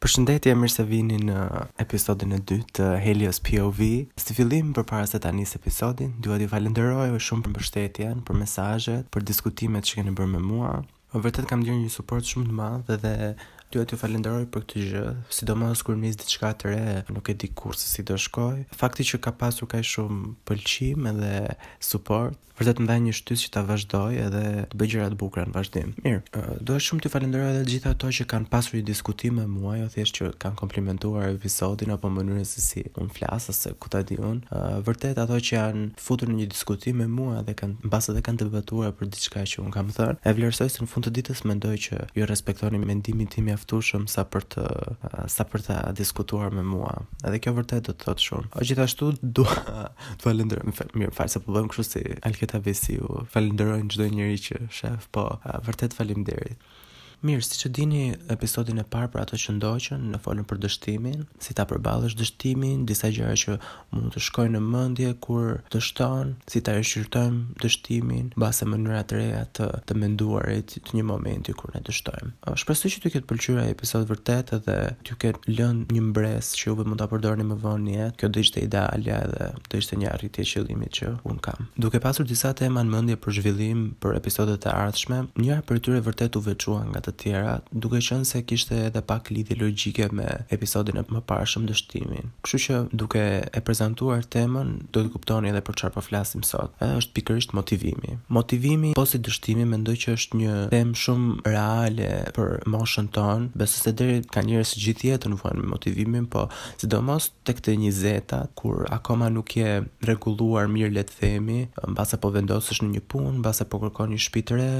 Përshëndetje e mirë se vini në episodin e dytë të Helios POV. Si fillim përpara se ta nis episodin, dua t'ju falenderoj shumë për mbështetjen, për mesazhet, për diskutimet që keni bërë me mua. Vërtet kam ndjerë një suport shumë të madh dhe dua t'ju falenderoj për këtë gjë, sidomos kur nis diçka të re, nuk e di kurrë se si do shkojë. Fakti që ka pasur kaq shumë pëlqim edhe suport Vërtet më dha një shtysë që ta vazhdoj edhe të bëj gjëra të bukura në vazhdim. Mirë, uh, dua shumë t'ju falenderoj edhe gjithë ato që kanë pasur një diskutim me mua, jo thjesht që kanë komplimentuar episodin apo mënyrën se si unë flas ose ku ta di unë. Uh, vërtet ato që janë futur në një diskutim me mua dhe kanë mbase edhe kanë debatuar për diçka që unë kam thënë, e vlerësoj se në fund të ditës mendoj që ju respektoni mendimin tim mjaftueshëm sa për të uh, sa për ta diskutuar me mua. Edhe kjo vërtet do të thotë shumë. Gjithashtu dua Të falenderoj, më falni se po bëhem kështu si Alketa Vejsiu, falenderoj çdo njeri që shef, po vërtet faleminderit. Mirë, siç e dini episodin e parë për ato që e ndoqën, ne folëm për dështimin, si ta përballësh dështimin, disa gjëra që mund të shkojnë në mendje kur dështon, si ta rishqyrtojmë dështimin, mbase mënyra të reja të, të menduarit, të një momenti kur ne dështojmë. Shpresoj që t'ju ketë pëlqyer ai episod vërtet edhe t'ju ketë lënë një mbresë që ju mund ta përdorni më vonë në jetë. Kjo do ishte idealja edhe do ishte një arritje e qëllimit që unë kam. Duke pasur disa tema në mendje për zhvillim për episodet e ardhshme, njëra prej tyre vërtet u veçua nga të tjerat, duke qenë se kishte edhe pak lidhje logjike me episodin e mëparshëm, dështimin. Kështu që duke e prezantuar temën do të kuptoni edhe për çfarë po flasim sot. Ëh, është pikërisht motivimi. Motivimi po si dështimi mendoj që është një temë shumë reale për moshën tonë. Besoj se deri ka njerëz që gjithë jetën vuajnë me motivimin, po sidomos tek të njëzetat, kur akoma nuk je rregulluar mirë le të themi, mbase po vendosesh në një punë, mbase po kërkon një shtëpi të re,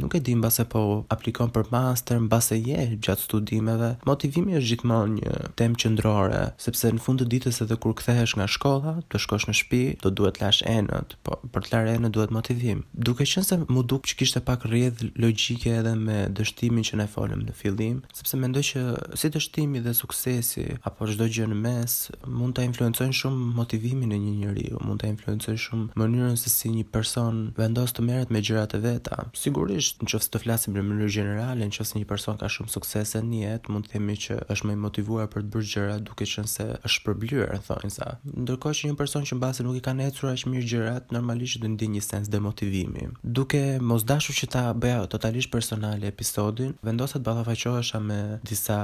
nuk e di, mbase po aplikon për master, mbase je gjatë studimeve. Motivimi është gjithmonë një temë qëndrore, sepse në fund të ditës edhe kur kthehesh nga shkolla, do shkosh në shtëpi, do duhet të lash enët, po për të larë enët duhet motivim. Duke qenë se m'u duk që kishte pak rrjedhë logjike edhe me dështimin që ne folëm në fillim, sepse mendoj që si dështimi dhe suksesi apo çdo gjë në mes mund ta influencojnë shumë motivimin e një njeriu, mund ta influencojnë shumë mënyrën se si një person vendos të merret me gjërat e veta. Sigurisht, në qoftë se do flasim në mënyrë gjenerale, në qoftë se një person ka shumë suksese në jetë, mund të themi që është më i motivuar për të bërë gjëra duke qenë se është shpërblyer në thonjza. Ndërkohë që një person që mbase nuk i kanë ecur aq mirë gjërat, normalisht që do ndjejë një sens demotivimi. Duke mos dashur që ta bëja totalisht personale episodin, vendosa të ballafaqohesha me disa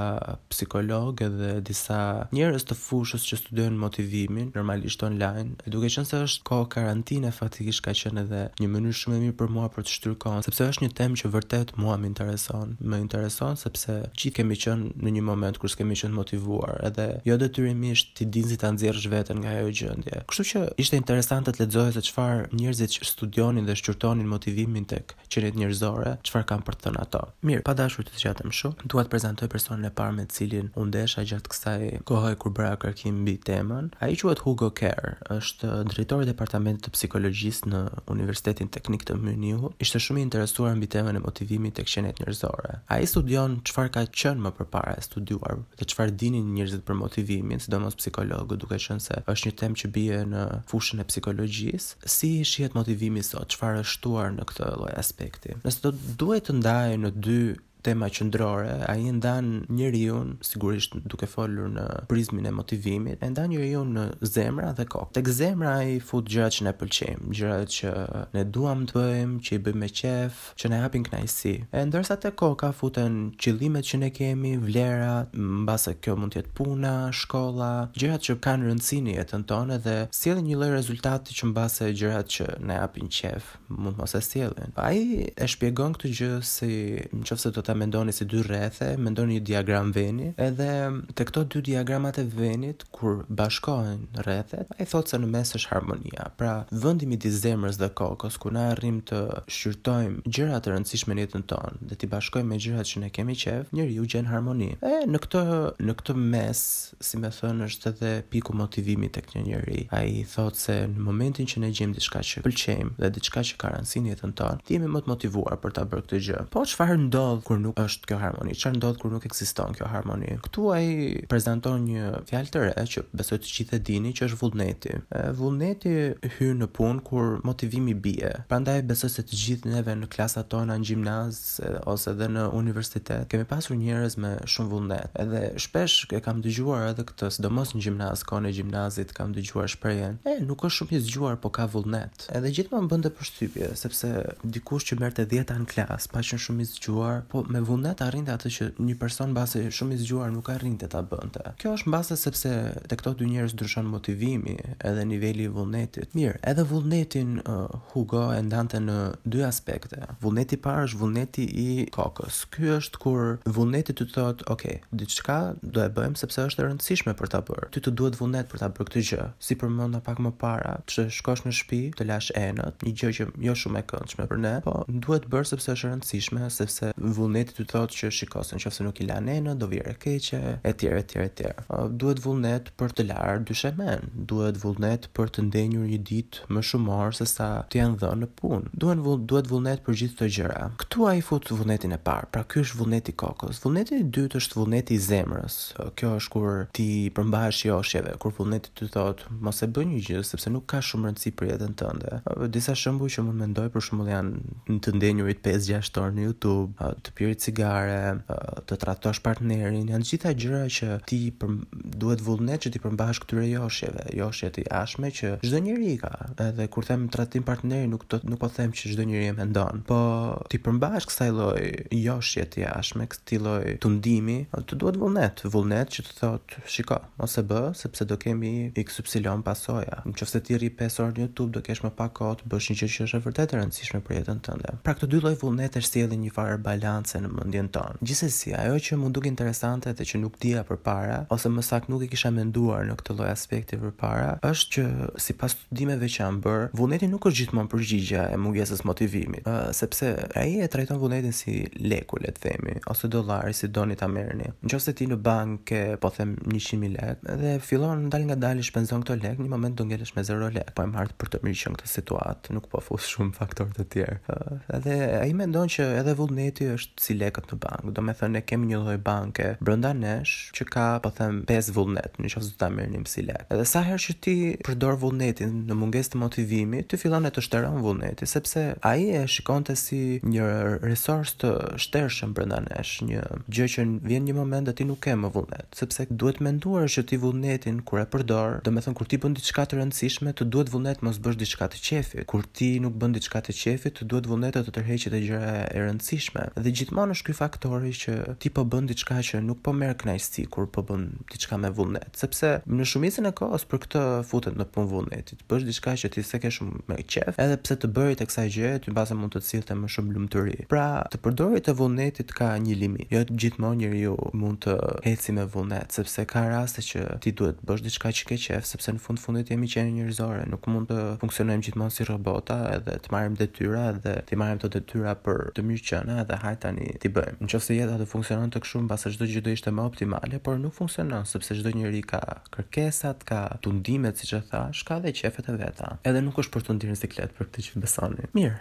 psikologë edhe disa njerëz të fushës që studiojnë motivimin, normalisht online, E duke qenë se është kohë karantine faktikisht ka qenë edhe një mënyrë shumë e mirë për mua për të shtyr kohën, sepse është një temë që vërtet mua më intereson. Më intereson sepse gjithë kemi qenë në një moment kur s'kemi qenë të motivuar, edhe jo detyrimisht ti din si ta nxjerrësh veten nga ajo gjendje. Kështu që ishte interesante të lexoja se çfarë njerëzit studionin dhe shqyrtonin motivimin tek qeniet njerëzore, çfarë kanë për të thënë ato. Mirë, pa dashur të zgjatem shumë, dua të prezantoj personin e parë me të cilin u ndesha gjatë kësaj kohe kur bëra kërkim mbi temën. Ai quhet Hugo Kehr, është drejtor i departamentit të psikologjisë në Universitetin Teknik të Mynihut. Ishte shumë i interesuar mbi temën e motivimit tek qeniet njerëzore. Ai studion çfarë ka qenë më përpara e studiuar dhe çfarë dinin njerëzit për motivimin, sidomos psikologët, duke qenë se është një temë që bie në fushën e psikologjisë. Si shihet motivimi sot? Çfarë është shtuar në këtë lloj aspekti? Nëse do duhej të ndajë në dy tema qendrore, ai e ndan njeriun, sigurisht duke folur në prizmin e motivimit, e ndan njeriun në zemra dhe kokë. Tek zemra ai fut gjërat që ne pëlqejmë, gjërat që ne duam të bëjmë, që i bëjmë me qejf, që na japin kënaqësi. E ndërsa te koka futen qëllimet që ne kemi, vlerat, mbase kjo mund të jetë puna, shkolla, gjërat që kanë rëndësi në jetën tonë dhe sjellin një lloj rezultati që mbase gjërat që na japin qejf mund të mos e sjellin. Ai e shpjegon këtë gjë si në qoftë se do ta mendoni si dy rrethe, mendoni një diagram veni, edhe te këto dy diagramat e venit Kur bashkohen rrethet, ai thotë se në mes është harmonia. Pra, vendi midis zemrës dhe kokës, ku ne arrijmë të shqyrtojmë gjëra të rëndësishme në jetën tonë dhe t'i bashkojmë me gjërat që ne kemi qejf, njeriu gjen harmoni. E, në këtë, në këtë mes, si me thënë, është edhe piku i motivimit tek një njeri. Ai thotë se në momentin që ne gjejmë diçka që pëlqejmë dhe diçka që ka rëndësi në jetën tonë, jemi më të motivuar për ta bërë këtë gjë. Po çfarë ndodh kur nuk është kjo harmoni? Çfarë ndodh kur nuk ekziston kjo harmoni? Këtu ai prezanton një fjalë të re që besoj të gjithë e dini që është vullneti. E, vullneti hyn në punë kur motivimi bie. Prandaj besoj se të gjithë neve në klasat tona në gjimnaz ose edhe në universitet kemi pasur njerëz me shumë vullnet. Edhe shpesh e kam dëgjuar edhe këtë, sidomos në gjimnaz, kohën e gjimnazit kam dëgjuar shprehjen, e nuk është shumë i zgjuar, po ka vullnet. Edhe gjithmonë më bënte përshtypje, sepse dikush që merrte dhjeta në klasë, pa qenë shumë i zgjuar, po me vullnet arrinte atë që një person mbase shumë i zgjuar nuk arrinte ta bënte. Kjo është mbase sepse te këto dy njerëz ndryshon motivimi edhe niveli i vullnetit. Mirë, edhe vullnetin Hugo e ndante në dy aspekte. Vullneti i parë është vullneti i kokës. Ky është kur vullneti ty të thotë, ok, diçka do e bëjmë sepse është e rëndësishme për ta bërë. Ty të duhet vullnet për ta bërë këtë gjë. Si përmenda pak më para, të shkosh në shtëpi, të lash enët, një gjë që jo shumë e këndshme për ne, po duhet bërë sepse është e rëndësishme, sepse vullneti ty thotë që shiko se në qoftë se nuk i lan enët, do vijë erë e keqe, etj, etj, etj. Duhet vullnet për të larë dyshemenë, duhet vullnet për të ndenjur një ditë më shumë orë se sa të janë dhënë në punë, duhen duhet vullnet për gjithë këto gjëra. Këtu ai fut vullnetin e parë, pra ky është vullneti i kokës. Vullneti i dytë është vullneti i zemrës. thotë, kjo është kur t'i përmbahesh joshjeve, kur vullneti ty thotë, mos e bëj një gjë sepse nuk ka shumë rëndësi për jetën tënde. Disa shembuj që mund mendoj për shembull janë të ndenjurit pesë gjashtë orë në YouTube, të pirit cigare, të tradhtosh partnerin, janë të gjitha gjëra që ti duhet vullnet që t'i përmbahesh këtyre joshjeve, joshje të jashtme që çdo njeri ka. Edhe kur them tradhtim partneri nuk do nuk po them që çdo njeri e mendon, po t'i përmbahesh kësaj lloj joshje të jashtme, Këtij lloj tundimi të duhet vullnet, vullnet që të thotë, shiko, mos e bëj, sepse do kemi XY pasoja. Në qoftë se ti rri pesë orë në YouTube, do kesh më pak kohë të bësh një gjë që është vërtet e rëndësishme për jetën tënde. Pra këto dy lloj vullnetesh sjellin një farë balance në mendjen tonë. Gjithsesi, ajo që m'u duk interesante dhe që nuk dija përpara, ose më saktë nuk e kisha menduar në këtë lloj aspekti përpara, është që sipas studimeve që janë bërë, vullneti nuk është gjithmonë përgjigja e mungesës motivimit, uh, sepse ai e trajton vullnetin si leku, le të themi, ose dollari si doni ta merrni. Në qoftë se ti në bankë ke, po them, 100.000 lekë dhe fillon dalëngadalë i shpenzon këto lekë, një moment do ngelesh me zero lekë. Po e marr për të mirëqenë këtë situatë, nuk po fus shumë faktorë të tjerë. Uh, edhe ai mendon që edhe vullneti është si lekët në bankë, domethënë ne kemi një lloj banke brenda nesh që ka, po them, pesë vullnet, në qoftë se do ta merrnim si lekë. Edhe sa herë që ti përdor vullnetin në mungesë të motivimit, ty fillon e të shteron vullneti, sepse ai e shikonte si një resurs të shtershëm brenda nesh, një gjë që vjen një moment dhe ti nuk ke më vullnet. Sepse duhet menduar që ti vullnetin kur e përdor, domethënë kur ti bën diçka të rëndësishme, të duhet vullnet mos bësh diçka të qejfit. Kur ti nuk bën diçka të qejfit, të duhet vullnet të të tërheqë te gjëja e rëndësishme. Dhe gjithmonë është ky faktori që ti po bën diçka që nuk po merr kënaqësi kur po bën diçka me vullnet. Sepse në shumicën e kohës për këtë futet në punë vullneti. bësh diçka që ti s'e ke shumë me qejf, edhe pse të bërit e kësaj gjëje ty mbase mund të të sillte më shumë lumturi. Pra, të përdorit të vullnetit ka një limit. Jo gjithmonë njeriu mund të ecë me vullnet, sepse ka raste që ti duhet të bësh diçka që ke qejf, sepse në fund fundit jemi qenie njerëzore, nuk mund të funksionojmë gjithmonë si rrobota edhe të marrim detyra edhe t'i marrim këto detyra për të mirëqena edhe hajt tani t'i bëjmë. Në qoftë se jeta do funksiononte kështu mbase çdo gjë do ishte më optimale, por nuk funksionon, sepse çdo njeri ka Kërkesat ka tundimet siç e thashë, ka dhe qefet e veta. Edhe nuk është për t'u ndier në siklet për këtë që besoni. Mirë,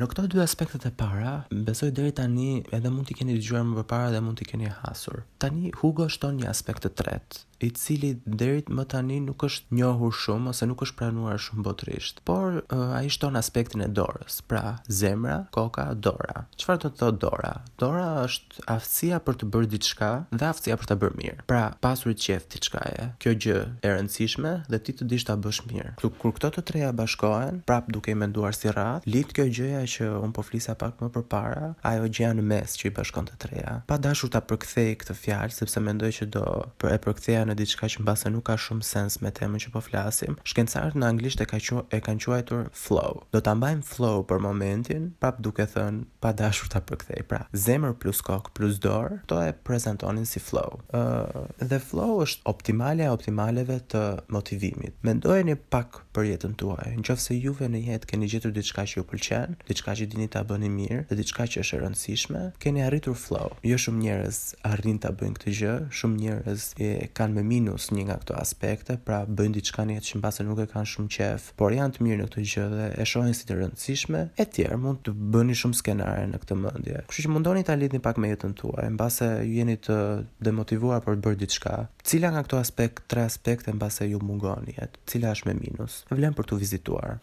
në këto dy aspektet e para, besoj deri tani edhe mund t'i keni dëgjuar më përpara dhe mund t'i keni hasur. Tani Hugo shton një aspekt të tretë, i cili deri më tani nuk është njohur shumë ose nuk është pranuar shumë botërisht. Por ai shton aspektin e dorës, pra zemra, koka, dora. Çfarë do të thotë dora? Dora është Aftësia për të bërë diçka dhe aftësia për ta bërë mirë. Pra, pasurit qejf diçkaje, kjo gjë e rëndësishme dhe ti të dish ta bësh mirë. Ktu kur këto të treja bashkohen, prapë duke i menduar si rrathë, lind kjo gjëja që unë po flisa pak më përpara, ajo gjëja në mes që i bashkon të treja. Pa dashur ta përkthej këtë fjalë sepse mendoj që do për e përktheja në diçka që mbase nuk ka shumë sens me temën që po flasim, shkencëtarët në anglisht e ka e kanë quajtur flow. Do ta mbajmë flow për momentin, prapë duke thënë, Pa dashur ta përkthej. Pra, zemër plus kokë plus dorë, këto e prezantonin si flow. Ë, dhe flow është optimalja e optimaleve të motivimit. Mendojeni pak për jetën tuaj. Në qoftë se juve në jetë keni gjetur diçka që ju pëlqen, diçka që dini ta bëni mirë dhe diçka që është e rëndësishme, keni arritur flow. Jo shumë njerëz arrijnë ta bëjnë këtë gjë, shumë njerëz e kanë me minus një nga këto aspekte, pra bëjnë diçka në jetë që mbase nuk e kanë shumë qejf, por janë të mirë në këtë gjë dhe e shohin si të rëndësishme, e tjerë. Mund të bëni shumë skenare në këtë mendje. Kështu që mundoni ta lidhni pak me jetën tuaj, mbase ju jeni të demotivuar për të bërë diçka. Cila nga këto aspekt, tre aspekte mbase ju mungon në jetë? Cila është me minus? Vlen për t'u vizituar.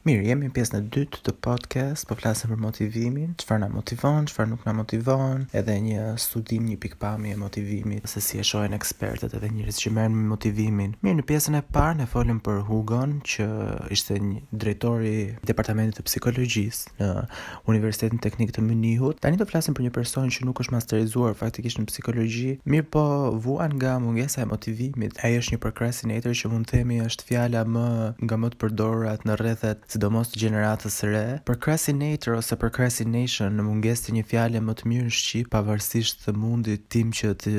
Mirë, jemi në pjesën e dytë të podcast, po flasim për motivimin, çfarë na motivon, çfarë nuk na motivon, edhe një studim, një pikëpamje e motivimit, se si e shohin ekspertët edhe njerëz që merren me motivimin. Mirë, në pjesën e parë ne folëm për Hugon, që ishte një drejtori i departamentit të psikologjisë, në Universitetin Teknik të Mynihut. Tani do flasim për një person që nuk është masterizuar faktikisht në psikologji, mirëpo vuan nga mungesa e motivimit. Ai është një procrastinator që mund të themi është fjala më nga më të përdorurat në rrethet, sidomos të gjeneratës së re. Procrastinator ose procrastination në mungesë të një fjale më të mirë në shqip, pavarësisht të mundit tim që të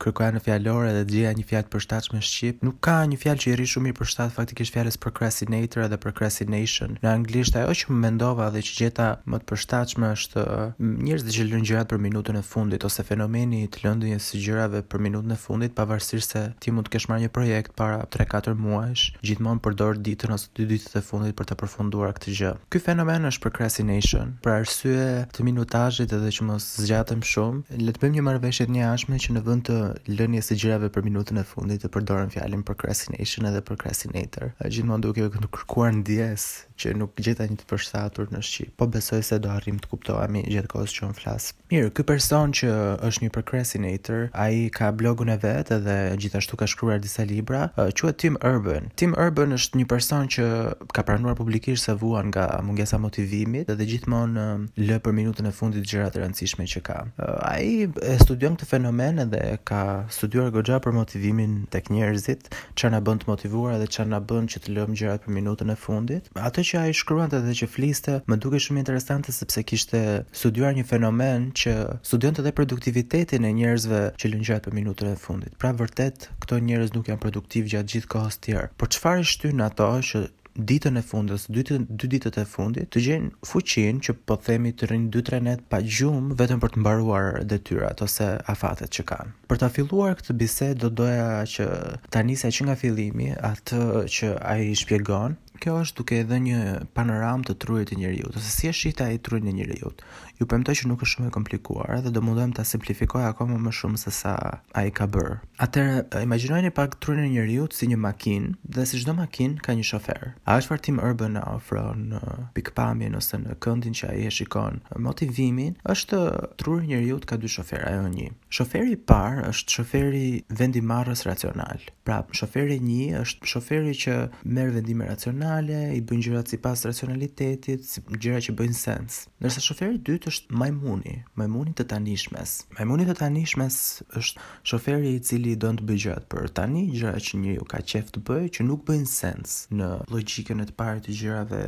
Kërkoja në fjalor edhe gjeja një fjalë të përshtatshme shqip. Nuk ka një fjalë që i rri shumë mirë përshtat faktikisht fjalës procrastinator edhe procrastination në anglisht. Ajo që mendova dhe që gjeta më të përshtatshme është njerëzit që lënë gjërat për minutën e fundit ose fenomeni i të lënies së gjërave për minutën e fundit pavarësisht se ti mund të kesh marrë një projekt para 3-4 muajsh, gjithmonë përdor ditën ose dy ditët e fundit për ta përfunduar këtë gjë. Ky fenomen është procrastination, për arsye të minutazhit edhe që mos zgjatem shumë, le të bëjmë një marrëveshje të njëanshme që në vend të lënies së gjërave për minutën e fundit të përdorim fjalën procrastination edhe procrastinator, gjithmonë duke kërkuar ndjesë që nuk gjeta një të përshtatur në shqip, po besoj se do arrijmë të kuptohemi gjatë kohës që unë flas. Mirë, ky person që është një procrastinator, ai ka blogun e vet edhe gjithashtu ka shkruar disa libra, quhet Tim Urban. Tim Urban është një person që ka pranuar publikisht se vuan nga mungesa e motivimit edhe gjithmonë lë për minutën e fundit gjërat e rëndësishme që ka. Ai e studion këtë fenomen edhe ka studiuar goxha për motivimin tek njerëzit, ça na bën të motivuar dhe ça na bën që të lëmë gjërat për minutën e fundit. Atë që ai shkruante edhe që fliste, më dukej shumë interesante sepse kishte studiuar një fenomen që studionte edhe produktivitetin e njerëzve që lënë gjërat për minutën e fundit. Pra vërtet këto njerëz nuk janë produktivë gjatë gjithë kohës tjerë. Por çfarë i shtyn ato që ditën e fundit ose dy, dy ditët e fundit të gjejnë fuqinë që po themi të rrinë 2-3 net pa gjumë vetëm për të mbaruar detyrat ose afatet që kanë. Për ta filluar këtë bisedë do doja që ta nisja që nga fillimi atë që ai shpjegon Kjo është duke i dhënë një panoramë të trurit të njeriut, ose si e shihte ai trurin e njeriut. Ju premtoj që nuk është shumë e komplikuar dhe do mundohem ta simplifikoj akoma më shumë se sa ai ka bërë. Atëherë, imagjinojeni pak trurin e njeriut si një makinë dhe si çdo makinë ka një shofer. Ajo çfarë Tim Urban na ofron në pikëpamjen ose në këndin që ai e shikon motivimin është truri i njeriut ka dy shoferë, jo një. Shoferi i parë është shoferi vendimmarrës racional. Pra, shoferi një është shoferi që merr vendime racionale, i bën gjërat sipas racionalitetit, si gjëra që bëjnë sens. Ndërsa shoferi i dytë është majmuni, majmuni i të tanishmes. Majmuni i të tanishmes është shoferi i cili don të bëjë gjërat për tani, gjëra që njeriu ka qejf të bëjë, që nuk bëjnë sens në logjikën e të parit të gjërave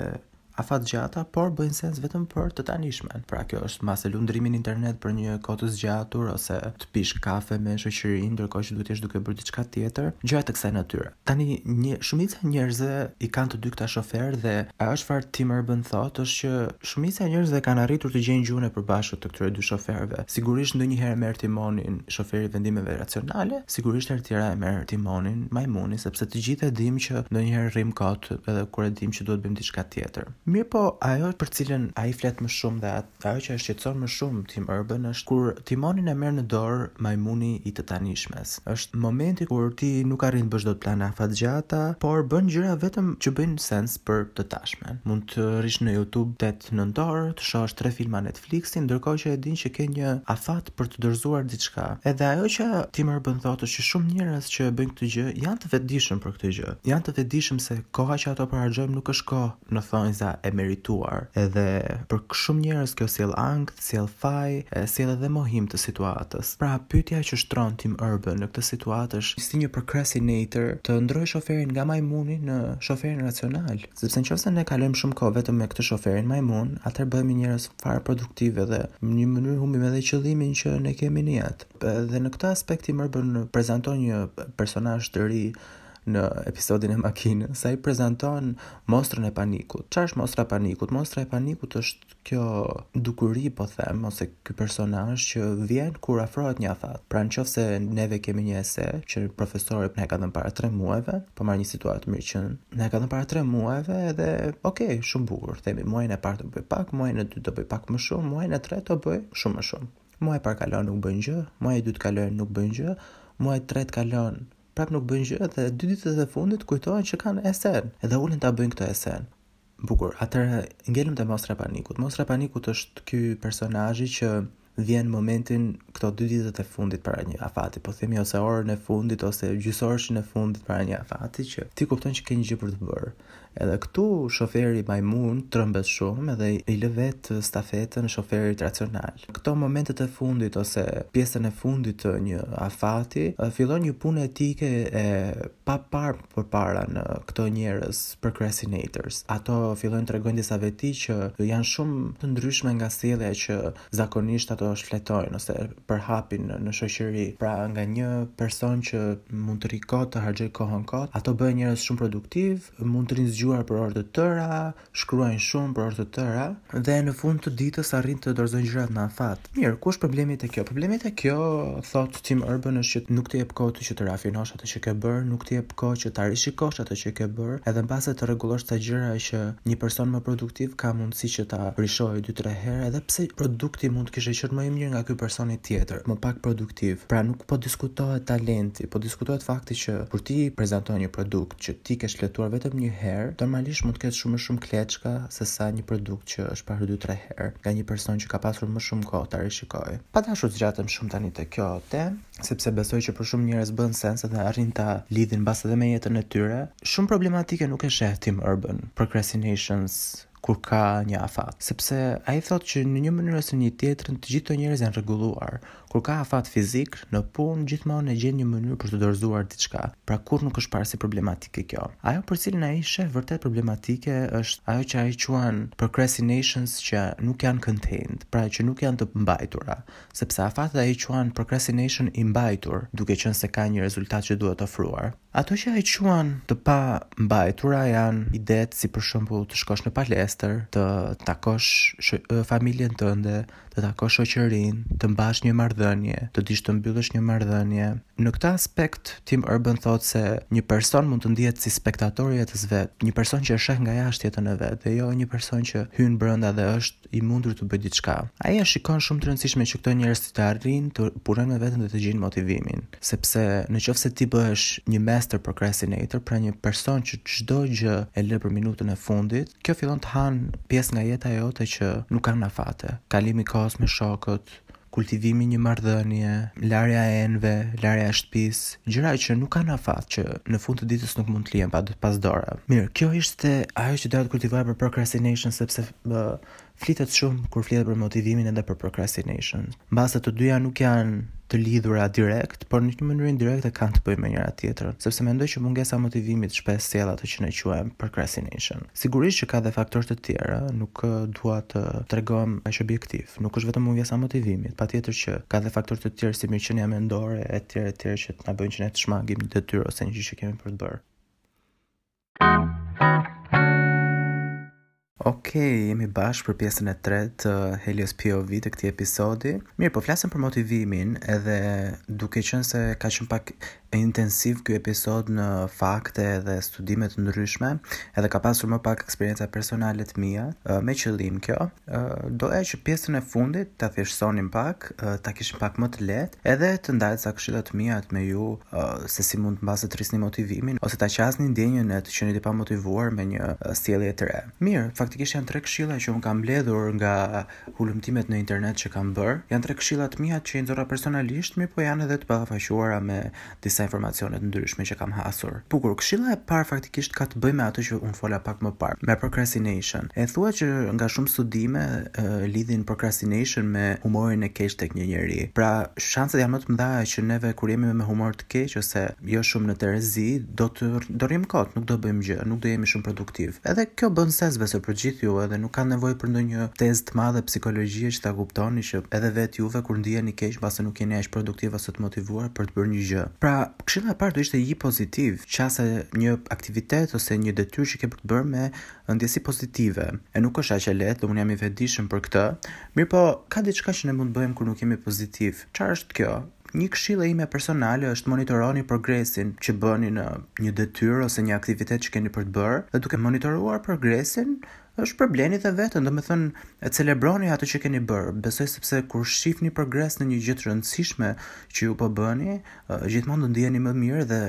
afatgjata, por bëjnë sens vetëm për të tanishmen. Pra kjo është mbase lundrimi në internet për një kohë të zgjatur ose të pish kafe me shoqërinë, ndërkohë që duhet të jesh duke bërë diçka tjetër, gjëra të kësaj natyre. Tani, shumica e njerëzve i kanë të dy këta shoferë dhe ajo çfarë Tim Urban thotë është që shumica e njerëzve kanë arritur të gjejnë gjuhën e përbashkët të këtyre dy shoferëve. Sigurisht ndonjëherë e merr timonin shoferi i vendimeve racionale, Sigurisht herë të tjera e merr timonin majmuni sepse të gjithë e dimë që ndonjëherë rrimë kot edhe kur e dimë që duhet bëjmë diçka tjetër. Mirëpo ajo për të cilën ai flet më shumë dhe ajo që e shqetëson më shumë Tim Urban është kur timonin e merr në dorë majmuni i të tanishmes. Është momenti kur ti nuk arrin të bësh dot plane afatgjata, por bën gjëra vetëm që bëjnë sens për të tashmen. Mund të rrish në YouTube tetë nëntë orë, të shohësh tre filma Netflix, flixin ndërkohë që e din që ke një afat për të dorëzuar diçka. Edhe ajo që Tim Urban thotë është që shumë njerëz që e bëjnë këtë gjë janë të vetëdijshëm për këtë gjë. Janë të vetëdijshëm se koha që ato po harxhojnë nuk është kohë në thonjza e merituar. Edhe për shumë njerëz kjo sjell ankth, sjell faj, e sjell edhe mohim të situatës. Pra pyetja që shtron Tim Urban në këtë situatë është si një procrastinator të ndrojë shoferin nga majmuni në shoferin racional. Sepse në qoftë se ne kalojmë shumë kohë vetëm me këtë shoferin majmun, atëherë bëhemi njerëz fare produktivë dhe në një mënyrë humbim edhe qëllimin që ne kemi në jetë. Dhe në këtë aspekt Tim Urban prezanton një personazh të ri në episodin e makinës. Ai prezanton mostrën e panikut. Çfarë është mostra e panikut? Mostra e panikut është Kjo dukuri po them ose ky personazh që vjen kur afrohet një afat. Pra në qoftë se neve kemi një ese që profesori na e ka dhënë para 3 muajve, po marr një situatë mirë që na e ka dhënë para 3 muajve edhe ok, shumë bukur, themi muajin e parë do bëj pak, muajin e dytë do bëj pak më shumë, muajin e tretë do bëj shumë më shumë. Muaji i parë kalon nuk bëjnë gjë, muaji i dytë kalon nuk bëjnë gjë, muaji i tretë kalon prap nuk bëjnë gjë dhe dy ditët e fundit kujtohen që kanë esen dhe ulen ta bëjnë këtë esen. Bukur. Atëherë ngelëm te mostra e panikut. Mostra e panikut është ky personazhi që vjen momentin këto dy ditët e fundit para një afati, po themi ose orën e fundit ose gjysmorëshin e fundit para një afati që ti kupton që ke një gjë për të bërë. Edhe këtu shoferi majmun trëmbet shumë edhe i lë vetë stafetën shoferit racional. Këto momentet e fundit ose pjesën e fundit të një afati fillon një punë etike e pa parë përpara në këto njerëz procrastinators. Ato fillojnë të tregojnë disa veti që janë shumë të ndryshme nga sjellja që zakonisht ato shfletojnë ose përhapin në, në shoqëri. Pra, nga një person që mund të rri kot të harxhojë kohën kot, ato bëhen njerëz shumë produktivë, mund të rrinë zgjuar për orë të tëra, shkruajnë shumë për orë të tëra dhe në fund të ditës arrijnë të dorëzojnë gjërat në afat. Mirë, ku është problemi te kjo? Problemi te kjo, thotë Tim Urban, është që nuk të jep kohë ty që të rafinosh atë që ke bërë, nuk të jep kohë që ta rishikosh atë që ke bërë, edhe mbase të rregullosh ca gjëra që një person më produktiv ka mundësi që ta rishohë dy tre herë, edhe pse produkti mund të kishte qenë më i mirë nga ky personi tjetër, më pak produktiv. Pra nuk po diskutohet talenti, po diskutohet fakti që kur ti prezanton një produkt, që ti ke shfletuar vetëm një herë, normalisht mund të ketë shumë më shumë kleçka se sa një produkt që është parë dy tre herë nga një person që ka pasur më shumë kohë ta rishikojë. Pa dashur të zgjatem shumë tani te kjo temë, sepse besoj që për shumë njerëz bën sens edhe arrijnë ta lidhin mbase edhe me jetën e tyre, shumë problematike nuk e sheh Tim Urban, Procrastinations, kur ka një afat, sepse ai thotë që në një mënyrë ose në një tjetër të gjithë këto njerëz janë rregulluar. Kur ka afat fizik, në punë gjithmonë e gjen një mënyrë për të dorëzuar diçka, pra kurrë nuk është parë si problematike kjo. Ajo për të cilën ai sheh vërtet problematike është ajo që ai quan procrastinations që nuk janë contained, pra që nuk janë të mbajtura, sepse afatet ai i quan procrastination i mbajtur, duke qenë se ka një rezultat që duhet ofruar. Ato që ai quan të pambajtura janë idetë si për shembull të shkosh në palestër, të takosh familjen tënde, të takosh shoqërinë, të mbash një marrëdhënie, të dish të mbyllësh një marrëdhënie. Në këtë aspekt Tim Urban thotë se një person mund të ndihet si spektator i jetës së vet, një person që e sheh nga jashtë jetën e vet dhe jo një person që hyn brenda dhe është i mundur të bëjë diçka. Ai e shikon shumë të rëndësishme që këto njerëz të arrijnë të punojnë me veten dhe të gjejnë motivimin, sepse në qoftë se ti bëhesh një master procrastinator, pra një person që çdo gjë e lë për minutën e fundit, kjo fillon të hajë pjesë nga jeta jote që nuk kanë afate. Kalimi i kohës me shokët, kultivimi i një marrëdhënie, larja e enëve, larja e shtëpisë, gjëra që nuk kanë afat që në fund të ditës nuk mund të lihen pas dore. Mirë, kjo ishte ajo që doja të kultivoja për procrastination sepse bë, flitet shumë kur flitet për motivimin edhe për procrastination. Mbase të dyja nuk janë të lidhura direkt, por në një mënyrë indirekte kanë të bëjnë me njëra-tjetrën, sepse mendoj që mungesa e motivimit shpesh sjell atë që ne quajmë procrastination. Sigurisht që ka dhe faktorë të tjerë, ëh, nuk dua të tregohem aq objektiv. Nuk është vetëm mungesa e motivimit, patjetër që ka dhe faktorë të tjerë si mirëqenia mendore etj etj që na bëjnë që ne të shmangim një detyrë ose një gjë që kemi për të bërë. Okej, jemi bashkë për pjesën e tretë të Helios POV të këtij episodi. Mirë, po flasim për motivimin, edhe duke qenë se ka qenë pak intensiv ky episod në fakte dhe studime të ndryshme, edhe ka pasur më pak eksperienca personale të mia, me qëllim kjo. Doja që pjesën e fundit ta thjeshtësonim pak, ta kishim pak më të lehtë, edhe të ndaj ca këshilla të mia me ju se si mund të mbase të rrisni motivimin ose ta qasni ndjenjën e të qenit i pamotivuar me një sjellje të re. Mirë, faktikisht janë tre këshilla që unë kam mbledhur nga Hulumtimet në internet që kam bërë, janë tre këshilla të mia që i nxorra personalisht, mirëpo janë edhe të ballafaquara me disa informacione të ndryshme që kam hasur. Bukur, këshilla e parë faktikisht ka të bëjë me atë që unë fola pak më parë, me procrastination. E thuhet që nga shumë studime lidhin procrastination me humorin e keq tek një njeri. Pra, shanset janë më të mëdha që neve kur jemi me humor keq ose jo shumë në terezi, do të, do rrimë kot, nuk do bëjmë gjë, nuk do jemi shumë produktiv. Edhe kjo bën sens besoj për gjithë ju, edhe nuk ka nevojë për ndonjë tezë të madhe psikologjie që ta kuptoni që edhe vetë juve kur ndiheni keq mbase nuk jeni aq produktiv ose të motivuar për të bërë një gjë. Pra, këshilla e parë do ishte ji pozitiv, qase një aktivitet ose një detyrë që ke për të bërë me ndjesi pozitive. E nuk është aq e lehtë dhe unë jam i vetëdijshëm për këtë, mirëpo ka diçka që ne mund të bëjmë kur nuk jemi pozitiv. Çfarë është kjo? Një këshillë e ime personale është monitoroni progresin që bëni në një detyrë ose një aktivitet që keni për të bërë dhe duke monitoruar progresin e shpërbleni dhe veten, domethënë e celebroni atë që keni bërë. Besoj sepse kur shifni progres në një gjë të rëndësishme që ju po bëni, gjithmonë do ndiheni më mirë dhe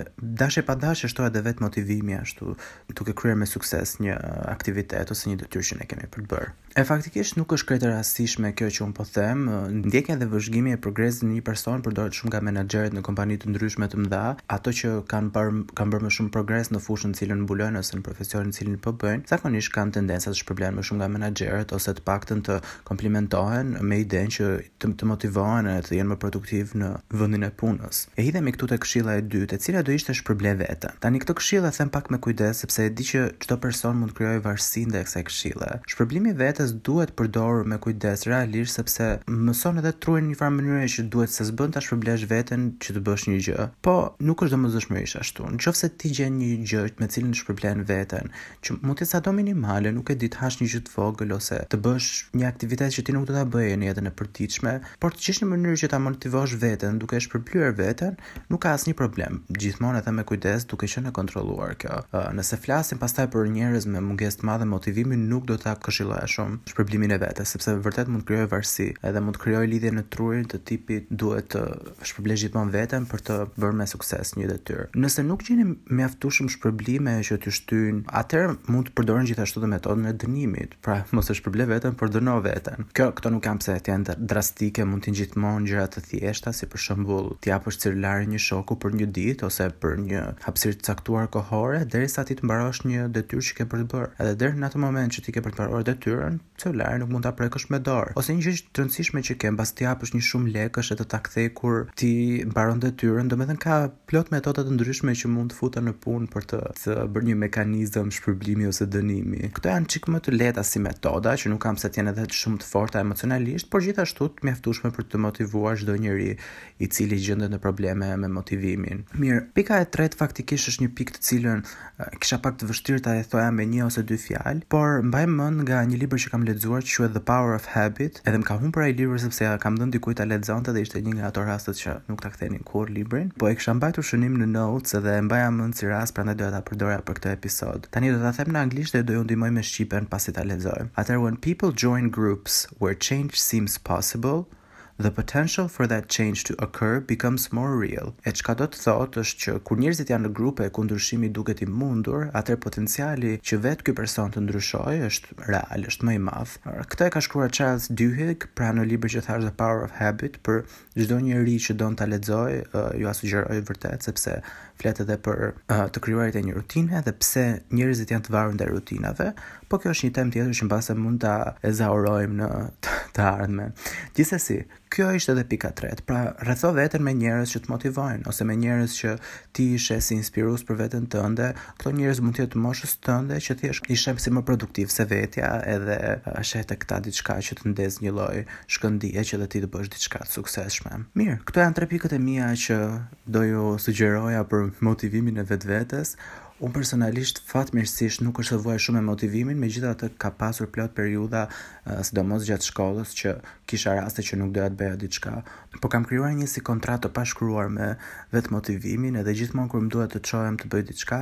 dash e pa dash shtohet edhe vetë motivimi ashtu, duke kryer me sukses një aktivitet ose një detyrë që ne kemi për të bërë. E faktikisht nuk është krejt e rastishme kjo që unë po them. Ndjekja dhe vëzhgimi e progresit në një person përdoret shumë nga menaxherët në kompani të ndryshme të mëdha, ato që kanë bërë kanë bërë më shumë progres në fushën në cilën mbulojnë ose në profesionin të cilin po bëjnë, zakonisht kanë tendenca të shpërblehen më shumë nga menaxherët ose të paktën të komplimentohen me idenë që të të motivohen e të jenë më produktivë në vendin e punës. E hidhemi këtu te këshilla e dytë, e cila do ishte shpërble veten. Tani këtë këshillë e them pak me kujdes sepse e di që çdo person mund të krijojë varësi ndaj kësaj këshille. Shpërblimi i vetes duhet përdorur me kujdes realisht sepse mëson edhe trurin në një farë mënyre që duhet se s'bën ta shpërblesh veten që të bësh një gjë. Po, nuk është domosdoshmërisht ashtu. Nëqoftëse ti gjen një gjë me të cilën shpërblen veten, Që mund të jetë sado minimale, nuk e di, të hash një gjë të vogël ose të bësh një aktivitet që ti nuk do ta bëje në jetën e përditshme, por të gjesh një mënyrë që ta motivosh veten duke e shpërblyer veten, nuk ka asnjë problem. Gjithmonë edhe me kujdes, duke qenë e kontrolluar kjo. Nëse flasim pastaj për njerëz me mungesë të madhe motivimi, nuk do ta këshilloja shumë shpërblimin e vetes, sepse vërtet mund të krijojë varësi, edhe mund të krijojë lidhje në trurin të tipit duhet të. shpërblej gjithmonë veten për të bërë me sukses një detyrë. Nëse nuk gjeni mjaftueshëm shpërblime që t'ju shtyjnë, atëherë mund të përdorni gjithashtu dhe metodën e dënimit, pra mos e shpërble veten, por dëno veten. Kjo, këto nuk kanë pse të jenë drastike, mund të jenë gjithmonë gjëra të thjeshta, si për shembull, t'i japësh celularin një shoku për një ditë ose për një hapësirë të caktuar kohore, derisa ti të mbarosh një detyrë që ke për të bërë. Edhe deri në atë moment që ti ke për të mbaruar detyrën, Celularin nuk mund ta prekësh me dorë. Ose një gjë që të rëndësishme që ke, mbase t'i japësh një shumë lekësh e të ta kthejë kur ti mbaron detyrën, domethënë ka plot metoda të ndryshme që mund të futen në punë për të të bërë një mekanizëm shpërblimi ose dënimi. Këto janë çik më të lehta si metoda, që nuk kanë pse të jenë edhe shumë të forta emocionalisht, por gjithashtu të mjaftueshme për të motivuar çdo njeri i cili gjendet në probleme me motivimin. Mirë, pika e tretë faktikisht është një pikë të cilën kisha pak të vështirë ta thoja me një ose dy fjalë, por mbaj mend nga një libër që kam lexuar që quhet The Power of Habit, edhe më ka humbur ai libër sepse ia kam dhënë dikujt ta lexonte dhe ishte një nga ato rastet që nuk ta kthenin kurrë librin, po e kisha mbajtur shënim në notes edhe e mbaja mend si rast prandaj doja ta përdorja për këtë episod. Tani do ta them në anglisht dhe do ju ndihmoj me shqipen pasi ta lexoj. Atëherë when people join groups where change seems possible, The potential for that change to occur becomes more real, e çka do të thotë është që kur njerëzit janë në grupe ku ndryshimi duket i mundur, atëherë potenciali që vetë ky person të ndryshojë është real, është më i madh. Këtë e ka shkruar Charles Duhigg, pra në librin që thashë The Power of Habit, për çdo njeri që don ta lexojë, jua sugjeroj vërtet sepse flet edhe për uh, të krijuarit e një rutine dhe pse njerëzit janë të varur ndaj rutinave, po kjo është një temë tjetër që mbase mund ta ezaurojmë në të ardhmen. Gjithsesi, kjo ishte edhe pika e tretë. Pra, rretho veten me njerëz që të motivojnë ose me njerëz që ti i sheh si inspirues për veten tënde. Këto njerëz mund të jenë të moshës tënde që ti i sheh si më produktiv se vetja edhe sheh te këta diçka që të ndez një lloj shkëndije që dhe ti të bësh diçka të suksesshme. Mirë, këto janë tre pikët e mia që Do ju sugjeroja për motivimin e vetvetes. Unë personalisht fatmirësisht nuk është se vuaj shumë me motivimin, megjithatë ka pasur plot periudha, sidomos gjatë shkollës që kisha raste që nuk doja të bëja diçka, por kam krijuar një si kontratë të pashkruar me vetëmotivimin edhe gjithmonë kur më duhet të çohem të bëj diçka,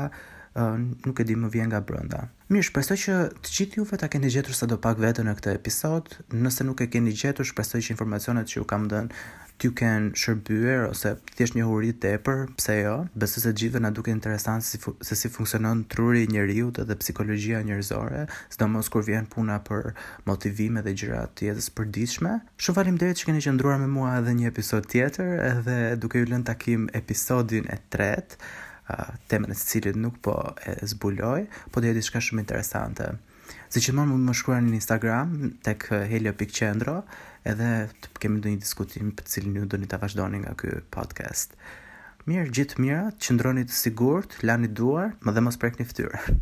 nuk e di, më vjen nga brenda. Mirë, shpresoj që të gjithë juve ta keni gjetur sadopak veten në këtë episod. Nëse nuk e keni gjetur, shpresoj që informacionet që ju kam dhënë t'ju kenë shërbyer ose thjesht njohuri të tepër, pse jo? Besoj se të gjithëve na duket interesant si, se si funksionon truri i njeriut dhe psikologjia njerëzore, sidomos kur vjen puna për motivime dhe gjëra të jetës së përditshme. Shumë faleminderit që keni qëndruar me mua edhe një episod tjetër, edhe duke ju lënë takim episodin e tretë. temën e të cilit nuk po e zbuloj, po do jetë diçka shumë interesante. Si gjithmonë mund më shkruani në Instagram, tek helio.qendro, edhe të kemi ndonjë diskutim të cilin ju doni ta vazhdoni nga ky podcast. Mirë, gjithë të mirat, qëndroni të sigurt, lani duart dhe mos prekni fytyrën.